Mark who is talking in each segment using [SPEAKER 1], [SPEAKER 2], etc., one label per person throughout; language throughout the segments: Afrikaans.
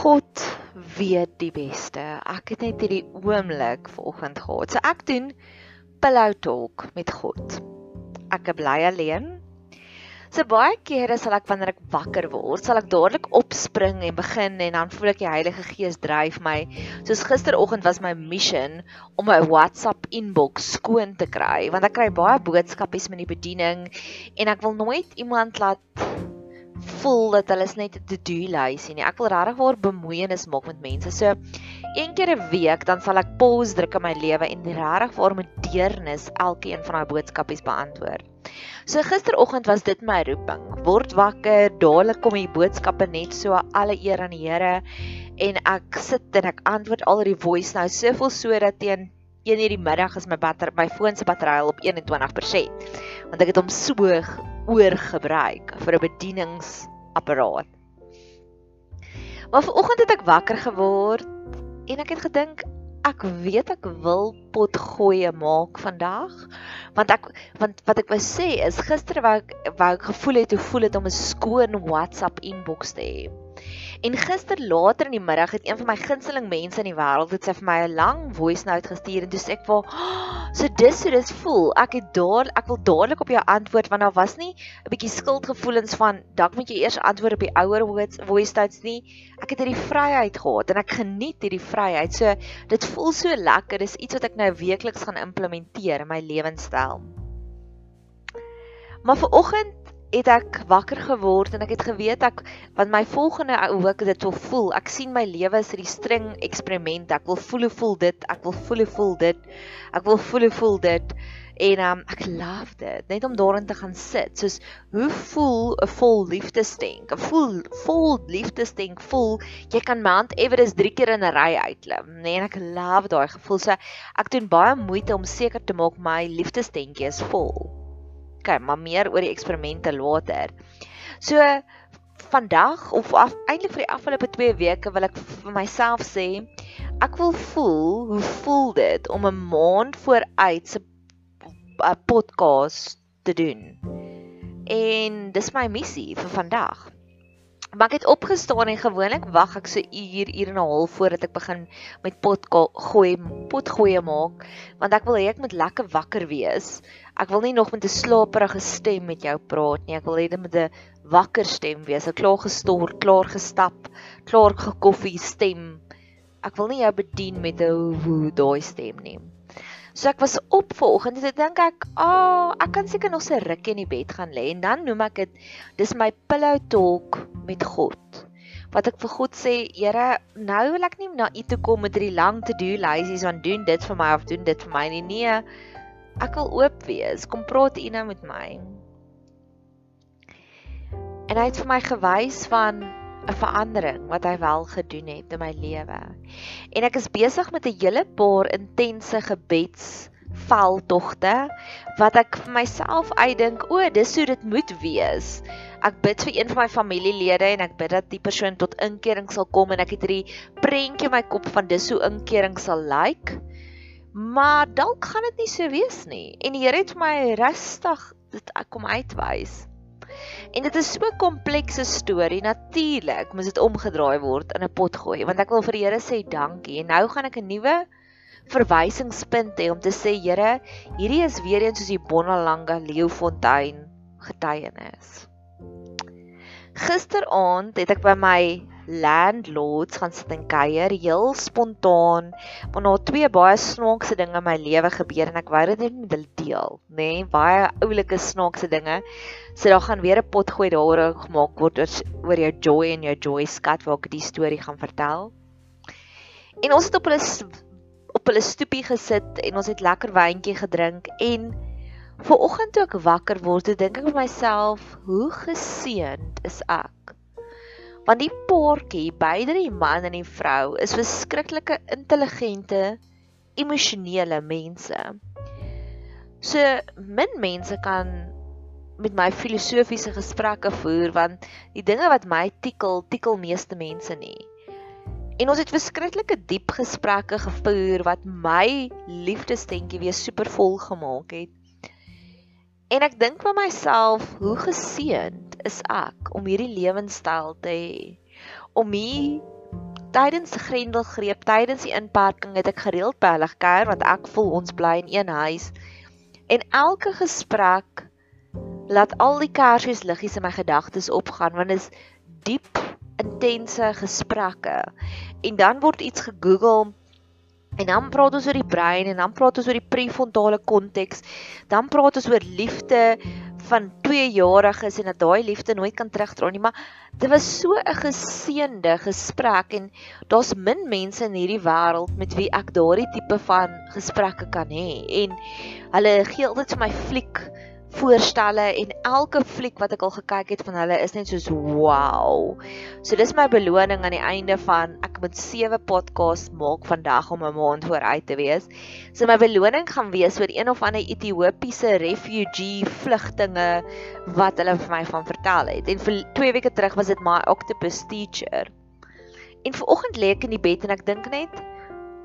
[SPEAKER 1] God weet die beste. Ek het net hierdie oomblik vanoggend gehad. So ek doen pillow talk met God. Ek bly alleen. So baie kere sal ek wanneer ek wakker word, sal ek dadelik opspring en begin en dan voel ek die Heilige Gees dryf my. Soos gisteroggend was my mission om my WhatsApp inbox skoon te kry, want ek kry baie boodskappe met die bediening en ek wil nooit iemand laat voel dat hulle net 'n to-do lysie nie. Ek wil regtig waar bemoeienis maak met mense. So een keer 'n week dan sal ek pause druk in my lewe en regtig waar met deernis elkeen van daai boodskapies beantwoord. So gisteroggend was dit my roeping. Word wakker, dadelik kom die boodskappe net so alle eer aan die Here en ek sit en ek antwoord al die voice nou soveel sodat teen 1:00 die middag is my batter my foon se battery op 21%. Want ek het hom so oorgebruik vir 'n bedieningsapparaat. Maar vanoggend het ek wakker geword en ek het gedink ek weet ek wil potgoeie maak vandag want ek want wat ek wou sê is gister wou ek wou ek gevoel het hoe voel dit om 'n skoon WhatsApp inbox te hê. En gister later in die middag het een van my gunsteling mense in die wêreld het sy vir my 'n lang voice note gestuur en toe sê ek vir oh, so dis so dit voel. Ek het daar ek wil dadelik op jou antwoord want daar was nie 'n bietjie skuldgevoelens van dalk moet jy eers antwoord op die ouer voice notes nie. Ek het hierdie vryheid gehad en ek geniet hierdie vryheid. So dit voel so lekker. Dis iets wat ek nou weekliks gaan implementeer in my lewenstyl. Maar vir oggend het ek wakker geword en ek het geweet ek want my volgende hoe ek dit wil voel. Ek sien my lewe as 'n string eksperiment. Ek wil voel hoe voel dit. Ek wil voel hoe voel dit. Ek wil voel hoe voel dit. En um, ek love dit. Net om daarin te gaan sit. Soos hoe voel 'n vol liefdesdenk? 'n Voel vol liefdesdenk voel jy kan Mount Everest 3 keer in 'n ry uitklim. Nee, en ek love daai gevoel. So ek doen baie moeite om seker te maak my liefdesdenkie is vol. Okay, maar meer oor die eksperimente later. So vandag of af, eintlik vir die afgelope 2 weke wil ek vir myself sê ek wil voel hoe voel dit om 'n maand vooruit se 'n podcast te doen. En dis my missie vir vandag. Maar ek het opgestaan en gewoonlik wag ek so uur, uur en 'n half voordat ek begin met pot gooi, pot gooi maak, want ek wil hê ek moet lekker wakker wees. Ek wil nie nog met 'n slaperige stem met jou praat nie. Ek wil hê dit moet 'n wakker stem wees, 'n klaar gestort, klaar gestap, klaar gekoffie stem. Ek wil nie jou bedien met 'n hoe daai stem nie. So ek was op vanoggend en ek dink ek, "Ag, oh, ek kan seker nog 'n rukkie in die bed gaan lê." En dan noem ek dit dis my pillow talk met God. Wat ek vir God sê, Here, nou wil ek nie na U toe kom met hierdie lang to-do lysies van doen dit vir my of doen dit vir my nie. Nee. Ek wil oop wees. Kom praat U nou met my. En hy het vir my gewys van 'n verandering wat hy wel gedoen het in my lewe. En ek is besig met 'n hele paar intense gebeds veldtogte wat ek vir myself uitdink, o, dis hoe dit moet wees. Ek bid vir een van my familielede en ek bid dat die persoon tot inkering sal kom en ek het hierdie prentjie in my kop van dis hoe inkering sal lyk. Maar dalk gaan dit nie so wees nie. En die Here het vir my rustig dit kom uitwys. En dit is so 'n komplekse storie. Natuurlik moet dit omgedraai word in 'n pot gooi, want ek wil vir die Here sê dankie. En nou gaan ek 'n nuwe verwysingspunt hê om te sê Here, hierdie is weer eens soos die Bonalanga Leeufontein getuienis. Gisteraand het ek by my landlords gaan sit en kuier heel spontaan want daar twee baie snaakse dinge in my lewe gebeur en ek wou dit net met hulle deel nê? Nee, baie oulike snaakse dinge. So daar gaan weer 'n pot gooi daar gemaak word oor jou joy en jou joy skat waar ek die storie gaan vertel. En ons het op hulle op hulle stoepie gesit en ons het lekker wyntjie gedrink en ver oggend toe ek wakker word dink ek vir myself hoe geseënd is ek Want die paartjie, beide die man en die vrou, is verskriklike intelligente, emosionele mense. So min mense kan met my filosofiese gesprekke voer want die dinge wat my tikkel, tikkel meeste mense nie. En ons het verskriklike diep gesprekke gevoer wat my liefdesdentjie weer super vol gemaak het. En ek dink vir myself, hoe geseënd is ek om hierdie lewenstyl te hê. Om hier tydens grendelgreep, tydens die inperking het ek gereeld by hulle gekuier want ek voel ons bly in een huis. En elke gesprek laat al die kersies liggies in my gedagtes opgaan want dit is diep intense gesprekke. En dan word iets gegoogel en dan praat ons oor die brein en dan praat ons oor die prefrontale konteks. Dan praat ons oor liefde van 2 jariges en dat daai liefde nooit kan terugdraai nie, maar dit was so 'n geseënde gesprek en daar's min mense in hierdie wêreld met wie ek daardie tipe van gesprekke kan hê en hulle gee altyd vir my fliek voorstelle en elke fliek wat ek al gekyk het van hulle is net soos wow. So dis my beloning aan die einde van ek moet 7 podcasts maak vandag om 'n maand vooruit te wees. So my beloning gaan wees oor een of ander Ethiopiese refugee vlugtinge wat hulle vir my van vertel het. En vir 2 weke terug was dit my octopus teacher. En vanoggend lê ek in die bed en ek dink net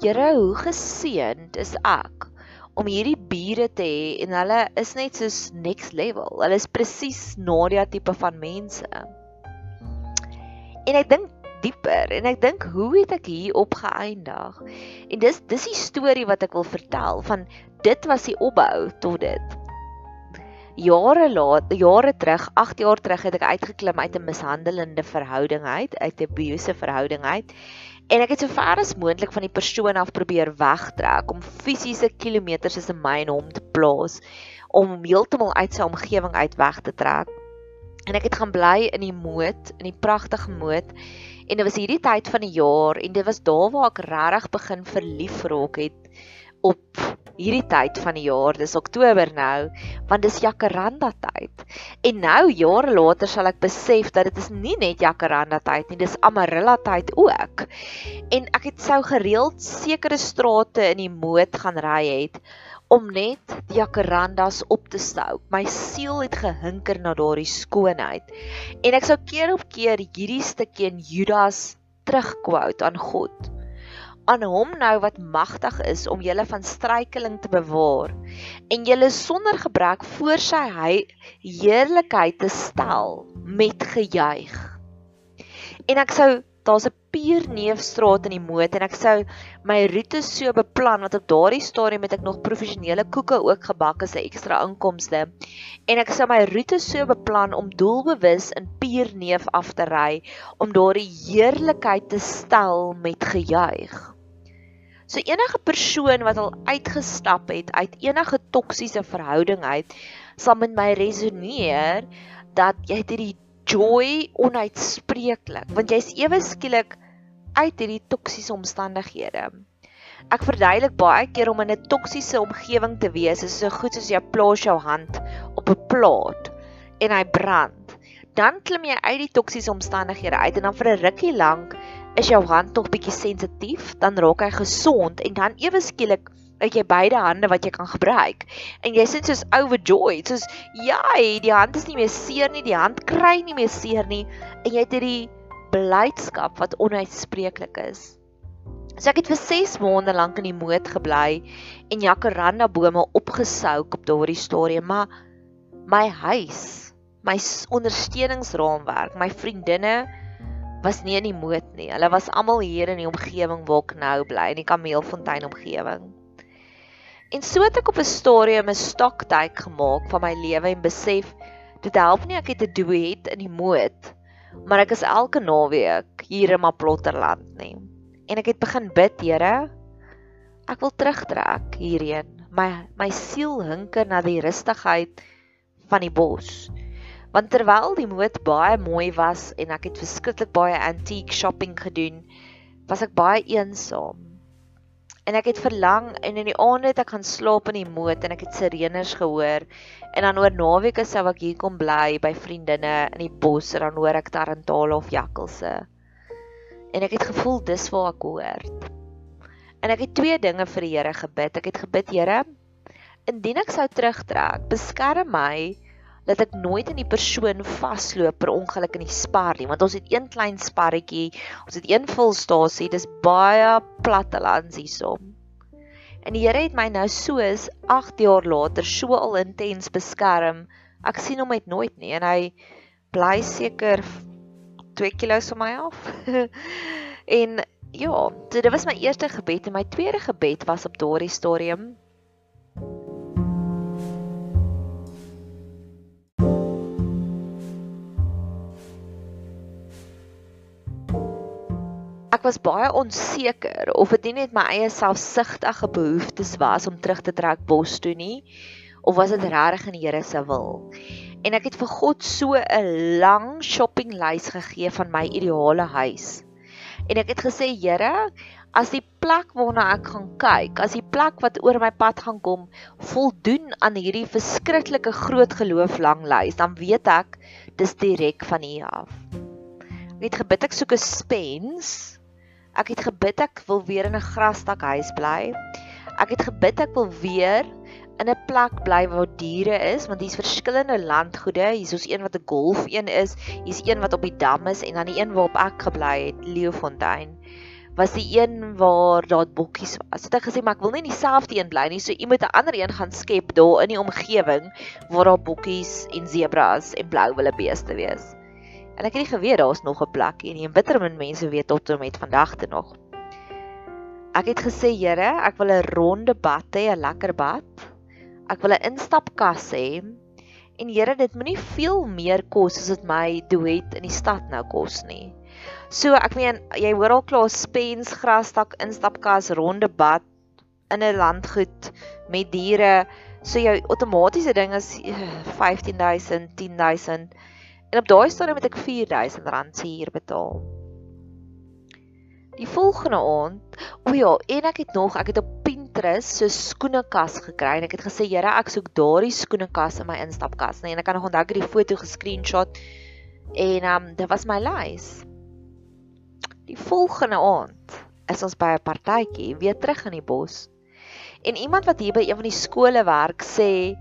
[SPEAKER 1] Here, hoe geseënd is ek om hierdie bure te hê en hulle is net soos next level. Hulle is presies Nadia tipe van mense. En ek dink dieper en ek dink hoe het ek hier opgeëindig? En dis dis die storie wat ek wil vertel van dit was die opbou tot dit. Jare laat, jare terug, 8 jaar terug het ek uitgeklim uit 'n mishandelende verhouding uit, uit 'n abusive verhouding uit en ek het so ver as moontlik van die persoon af probeer wegtrek om fisiese kilometers tussen my en hom te plaas om heeltemal uit sy omgewing uit weg te trek. En ek het gaan bly in die moed, in die pragtige moed. En dit was hierdie tyd van die jaar en dit was daar waar ek regtig begin verlief raak het op hierdie tyd van die jaar, dis Oktober nou, want dis Jacaranda tyd. En nou jare later sal ek besef dat dit is nie net Jacaranda tyd nie, dis Amarilla tyd ook. En ek het sou gereeld sekere strate in die moed gaan ry het om net die Jacarandas op te stou. My siel het gehinker na daardie skoonheid. En ek sou keer op keer hierdie stukkie in Judas terugquote aan God aan hom nou wat magtig is om julle van struikeling te bewaar en julle sonder gebrek voor sy heerlikheid te stel met gejuig. En ek sou daar's 'n Pierneefstraat in die moed en ek sou my roete so beplan want op daardie stadium het ek nog professionele koeke ook gebak as 'n ekstra inkomste. En ek sou my roete so beplan om doelbewus in Pierneef af te ry om daardie heerlikheid te stel met gejuig. So enige persoon wat al uitgestap het uit enige toksiese verhouding uit, sal met my resoneer dat jy hierdie joy onuitspreeklik, want jy's ewe skielik uit hierdie toksiese omstandighede. Ek verduidelik baie keer om in 'n toksiese omgewing te wees is so goed soos jy plaas jou hand op 'n plaat en hy brand. Dan klim jy uit die toksiese omstandighede uit en dan vir 'n rukkie lank is jou hand tog bietjie sensitief, dan raak hy gesond en dan ewe skielik het jy beide hande wat jy kan gebruik. En jy sit soos overjoyed, soos ja, die hand is nie meer seer nie, die hand kry nie meer seer nie en jy het hierdie blydskap wat onuitspreeklik is. So ek het vir 6 maande lank in die moed gebly en jacaranda bome opgesouk op daardie stadium, maar my huis, my ondersteuningsraamwerk, my vriendinne was nie in die moed nie. Hulle was almal hier in die omgewing waar ek nou bly, in die Kameelfontein omgewing. En so het ek op 'n stadium 'n stoktyk gemaak van my lewe en besef dit help nie ek het 'n duet in die moed, maar ek is elke naweek hier in Maplotterland nie. En ek het begin bid, Here, ek wil terugtrek hierheen. My my siel hinker na die rustigheid van die bos. Want terwyl die moed baie mooi was en ek het verskriklik baie antique shopping gedoen, was ek baie eensaam. En ek het verlang en in die aande het ek gaan slaap in die moed en ek het sirenes gehoor en dan oor naweke sou ek hier kom bly by vriendinne in die bos en dan hoor ek tarantale of jakkalse. En ek het gevoel dis waar ek hoort. En ek het twee dinge vir die Here gebid. Ek het gebid, Here, indien ek sou terugtrek, beskerm my dat ek nooit in die persoon vasloop per ongeluk in die spar nie want ons het een klein sparretjie ons het een volstasie dis baie platte lands hiersom en die Here het my nou soos 8 jaar later so al intens beskerm. Ek sien hom uit nooit nie en hy bly seker 2 kg van my af. En ja, so dit was my eerste gebed en my tweede gebed was op daardie stadium. Was baie onseker of dit nie net my eie selfsugtige behoeftes was om terug te trek bos toe nie of was dit regtig in die Here se wil. En ek het vir God so 'n lang shoppinglys gegee van my ideale huis. En ek het gesê, Here, as die plek waarna ek gaan kyk, as die plek wat oor my pad gaan kom, voldoen aan hierdie verskriklike groot geloof lang lys, dan weet ek dis direk van U af. Ek het gebid ek soek 'n spens. Ek het gebid ek wil weer in 'n grasdak huis bly. Ek het gebid ek wil weer in 'n plek bly waar diere is want hier's verskillende landgoede. Hier's ons een wat 'n golf een is, hier's een wat op die dam is en dan die een waarop ek gebly het, Leeufontein. Was die een waar daar bokkies was. Het ek gesê maar ek wil nie dieselfde een bly nie, so iemand 'n ander een gaan skep daar in die omgewing waar daar bokkies en zebras en blou wildebeeste wees. En ek het nie geweet daar's nog 'n plek nie en bitter min mense weet tot en met vandag te nog. Ek het gesê, Here, ek wil 'n ronde bad hê, 'n lekker bad Ek wil 'n instapkas hê. En Here, dit moenie veel meer kos as dit my duet in die stad nou kos nie. So ek meen, jy hoor al klaar spens, grasdak, instapkas, ronde bad in 'n landgoed met diere. So jou outomatiese ding is 15000, 10000. En op daai stadium het ek 4000 rand se huur betaal. Die volgende aand, o ja, en ek het nog, ek het op Pinterest so skoenekas gekry en ek het gesê, "Here, ek soek daardie skoenekas in my instapkas." Nee, en ek kan nog onthou ek het die foto gescreenshot en ehm um, dit was my lys. Die volgende aand is ons by 'n partytjie weer terug in die bos. En iemand wat hier by een van die skole werk sê,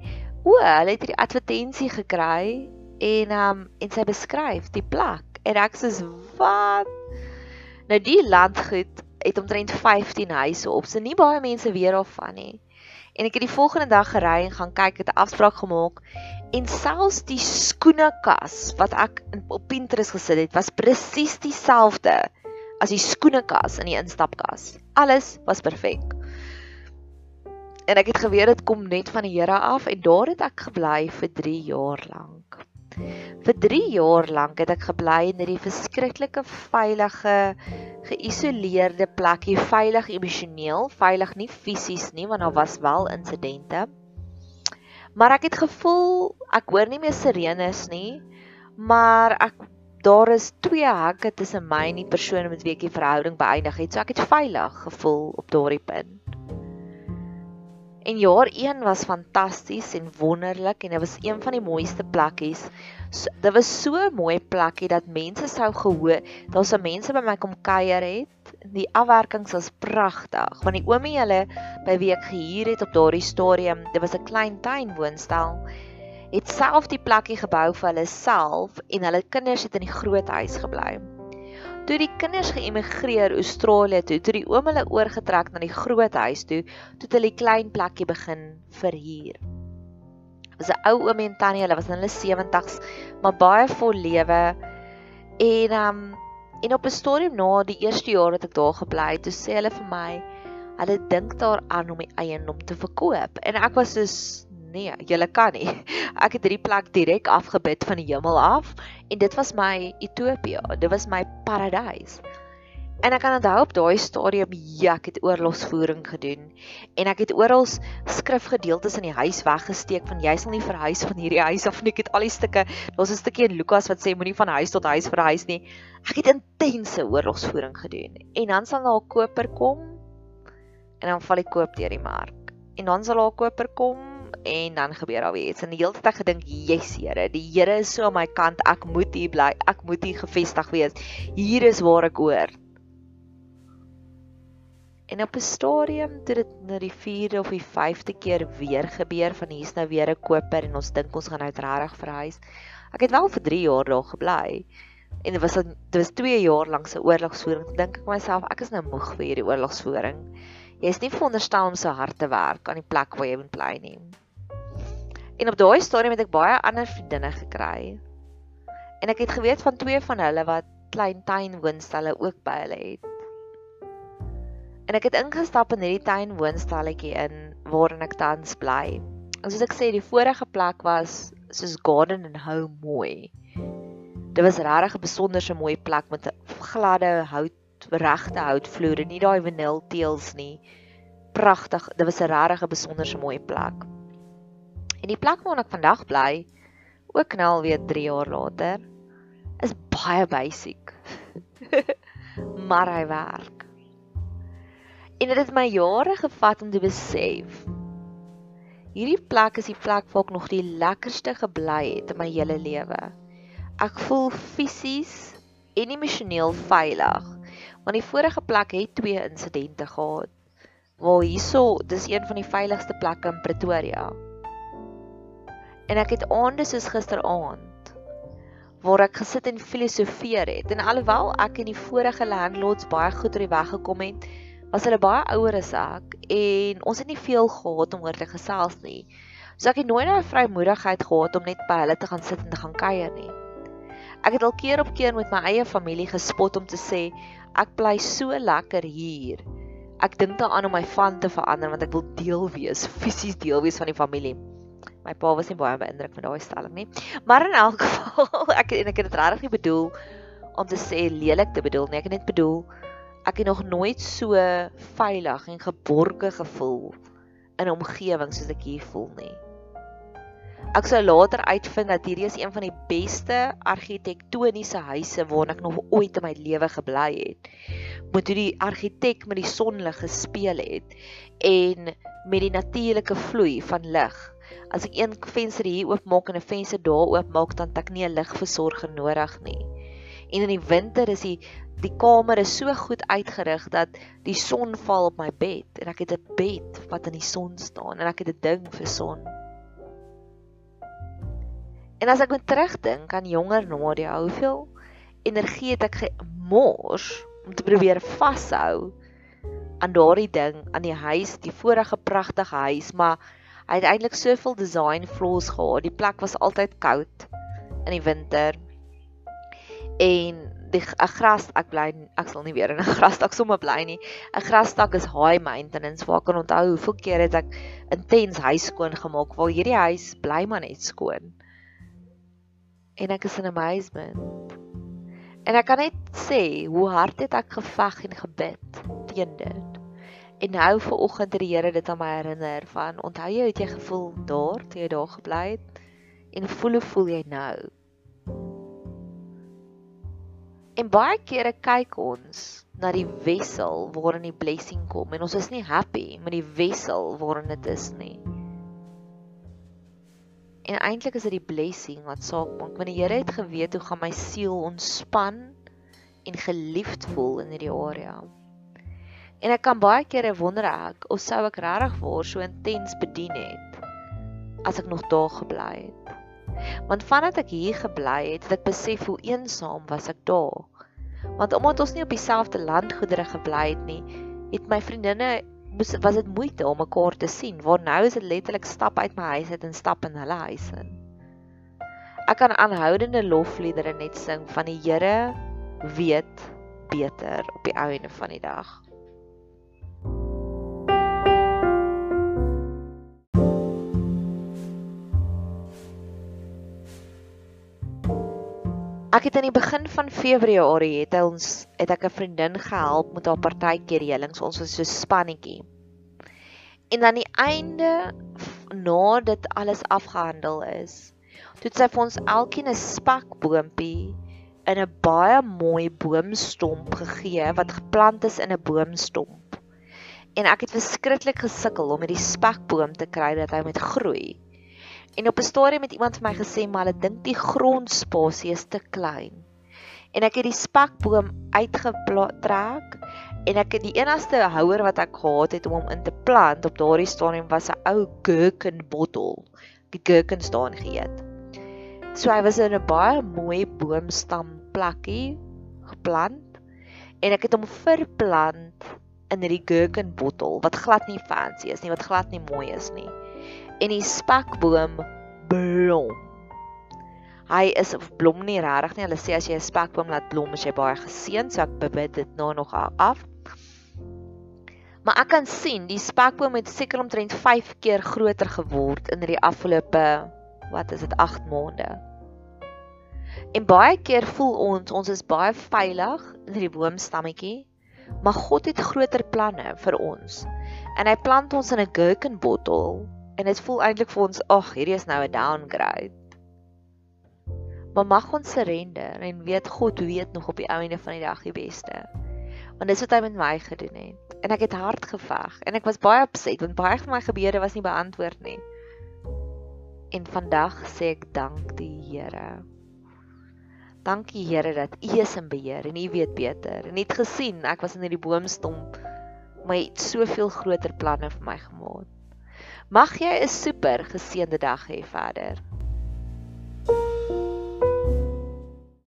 [SPEAKER 1] "O, hulle het hierdie advertensie gekry en um, en sy beskryf die plek." En ek sê, "Wat?" Nou die landgoed het omtrent 15 huise op. So nie baie mense weet daarvan nie. En ek het die volgende dag gery en gaan kyk, het 'n afspraak gemaak en selfs die skoenekas wat ek op Pinterest gesit het, was presies dieselfde as die skoenekas in die instapkas. Alles was perfek. En ek het geweet dit kom net van die Here af en daar het ek gebly vir 3 jaar lank. Vir 3 jaar lank het ek gebly in hierdie verskriklike veilige geïsoleerde plekkie, veilig emosioneel, veilig nie fisies nie want daar was wel insidente. Maar ek het gevoel ek hoor nie meer sirenes nie, maar ek daar is twee hekke tussen my en die persoon met wie ek die verhouding beëindig het. So ek het veilig gevoel op daardie punt. En jaar 1 was fantasties en wonderlik en dit was een van die mooiste plekkies. So, dit was so 'n mooi plekkie dat mense sou gehoor, daar sou mense by my kom kuier het. Die afwerkings was pragtig. Want die oomie hulle by wie ek gehuur het op daardie stadium, dit was 'n klein tuin woonstel, het self die plekkie gebou vir hulle self en hulle kinders het in die groot huis gebly. Toe die kinders geëmigreer Australië toe, toe die oom hulle oorgetrek na die groot huis toe, toe hulle die klein plekkie begin verhuur. Was 'n ou oom en tannie, hulle was in hulle 70's, maar baie vol lewe. En um en op 'n stadium na die eerste jaar wat ek daar gebly het, toe sê hulle vir my, hulle dink daaraan om die eiendom te verkoop. En ek was soos nee, julle kan nie. Ek het hierdie plek direk afgebid van die hemel af en dit was my Ethiopië. Dit was my paradys. En ek kan onthou op daai stadium ja, ek het oorlogsvoering gedoen en ek het oral skrifgedeeltes in die huis weggesteek van jy sal nie verhuis van hierdie huis af nie. Ek het al die stukke, daar's 'n stukkie in Lukas wat sê moenie van huis tot huis verhuis nie. Ek het intense oorlogsvoering gedoen. En dan sal daar 'n koper kom en dan val die koop deur die mark. En dan sal daar 'n koper kom en dan gebeur daar weer iets. En die hele tyd gedink, "Yes, Here, die Here is so aan my kant. Ek moet hier bly. Ek moet hier gefestig wees. Hier is waar ek hoor." En op 'n stadium toe dit na die 4de of die 5de keer weer gebeur van hier's nou weer 'n koper en ons dink ons gaan nou regtig verhuis. Ek het wel vir 3 jaar daar gebly. En dit was dit was 2 jaar lank se oorlogsvoering. Dink ek myself, ek is nou moeg vir hierdie oorlogsvoering. Jy is nie veronderstel om so hard te werk aan die plek waar jy moet bly nie. En op daai stadium het ek baie ander vriendinne gekry. En ek het geweet van twee van hulle wat klein tuin woonstelle ook by hulle het. En ek het ingestap in hierdie tuin woonstalletjie in waarin ek tans bly. En soos ek sê, die vorige plek was soos garden and home mooi. Dit was regtig 'n besonderse mooi plek met 'n gladde hout regte houtvloere, nie daai vanil teëls nie. Pragtig. Dit was 'n regtig 'n besonderse mooi plek. En die plek waar ek vandag bly, ook nou weer 3 jaar later, is baie basic. maar hy werk. En dit het my jare gevat om te besef. Hierdie plek is die plek waar ek nog die lekkerste gebly het in my hele lewe. Ek voel fisies en emosioneel veilig. Want die vorige plek het twee insidente gehad. Waar hierso, dis een van die veiligste plekke in Pretoria. En ek het aande soos gisteraand waar ek gesit en filosofeer het. En alhoewel ek in die vorige landlords baie goed oor die weg gekom het, was hulle baie ouer as ek en ons het nie veel gehad om oor te gesels nie. So ek het nooit daai vrymoedigheid gehad om net by hulle te gaan sit en te gaan kuier nie. Ek het al keer op keer met my eie familie gespot om te sê ek bly so lekker hier. Ek dink daaraan om my van te verander want ek wil deel wees, fisies deel wees van die familie. My pa was nie baie beïndruk met daai stelling nie. Maar in elk geval, ek en ek het dit regtig nie bedoel om te sê lelik te bedoel nie. Ek het net bedoel ek het nog nooit so veilig en geborge gevoel in 'n omgewing soos ek hier voel nie. Ek sou later uitvind dat hierdie is een van die beste argitektoniese huise waarna ek nog ooit in my lewe gebly het. Moet hoe die argitek met die sonlig gespeel het en met die natuurlike vloei van lig as ek een venster hier oopmaak en 'n venster daar oopmaak dan het ek nie 'n ligversorger nodig nie. En in die winter is die die kamer is so goed uitgerig dat die son val op my bed en ek het 'n bed wat in die son staan en ek het 'n ding vir son. En as ek moet terugdink aan jonger Nadia, hoeveel energie het ek gemors om te probeer vashou aan daardie ding, aan die huis, die vorige pragtige huis, maar Hy het eintlik soveel design flaws gehad. Die plek was altyd koud in die winter. En die 'n gras ek bly ek sal nie weer in 'n grasdak sommer bly nie. 'n Grasdak is high maintenance. Waar kan onthou hoeveel keer het ek intens huis skoon gemaak waar hierdie huis bly maar net skoon. En ek is in amazement. En ek kan net sê hoe hard het ek geveg en gebid teen dit. En nou ver oggend het die Here dit aan my herinner van onthou jy het jy gevoel daar toe jy daar gebly het en voel hoe voel jy nou? En baie kere kyk ons na die wissel waarin die blessing kom en ons is nie happy met die wissel waarin dit is nie. En eintlik is dit die blessing wat saak maak want die Here het geweet hoe gaan my siel ontspan en geliefd voel in hierdie area. En ek kan baie kere wonder ek of sou ek regtig waar so intens bedien het as ek nog daar gebly het. Want vandat ek hier gebly het, het ek besef hoe eensaam was ek daar. Want omdat ons nie op dieselfde landgoedere gebly het nie, het my vriendinne moes was dit moeite om mekaar te sien. Waar nou is dit letterlik stap uit my huis uit en stap in hulle huis in. Ek kan aanhoudende lofliedere net sing van die Here weet beter op die einde van die dag. Ek het in die begin van Februarie het ons het ek 'n vriendin gehelp met haar partytjie reëlings. Ons was so spannetjie. En aan die einde na dit alles afgehandel is, het sy vir ons elkeen 'n spakboompie in 'n baie mooi boomstomp gegee wat geplant is in 'n boomstomp. En ek het verskriklik gesukkel om hierdie spakboom te kry dat hy met groei. En op 'n stadium het iemand vir my gesê maar hulle dink die grondspasie is te klein. En ek het die spekboom uitgetrek en ek het die enigste houer wat ek gehad het om hom in te plant op daardie stadium was 'n ou gherkin bottel. Die gherkin staan geëet. So hy was in 'n baie mooi boomstam plekkie geplant en ek het hom verplant in hierdie gherkin bottel wat glad nie fancy is nie, wat glad nie mooi is nie en die spekboom blom. Hy is blom nie regtig nie. Hulle sê as jy 'n spekboom laat blom, is jy baie geseën, so ek bid dit nou nog af. Maar ek kan sien die spekboom het seker omtrent 5 keer groter geword in die afgelope wat is dit 8 maande. En baie keer voel ons ons is baie veilig in hierdie boomstammetjie, maar God het groter planne vir ons. En hy plant ons in 'n gherkinbottel en dit voel eintlik vir ons, ag, hierdie is nou 'n downgrade. Maar mag ons surrender en weet God weet nog op die einde van die dag die beste. Want dis wat hy met my gedoen het. En ek het hard geveg en ek was baie opset want baie van my gebede was nie beantwoord nie. En vandag sê ek dank die Here. Dankie Here dat U is in beheer en U weet beter. En U het gesien ek was in hierdie boomstomp maar het soveel groter planne vir my gemaak. Mag jy 'n super geseënde dag hê verder.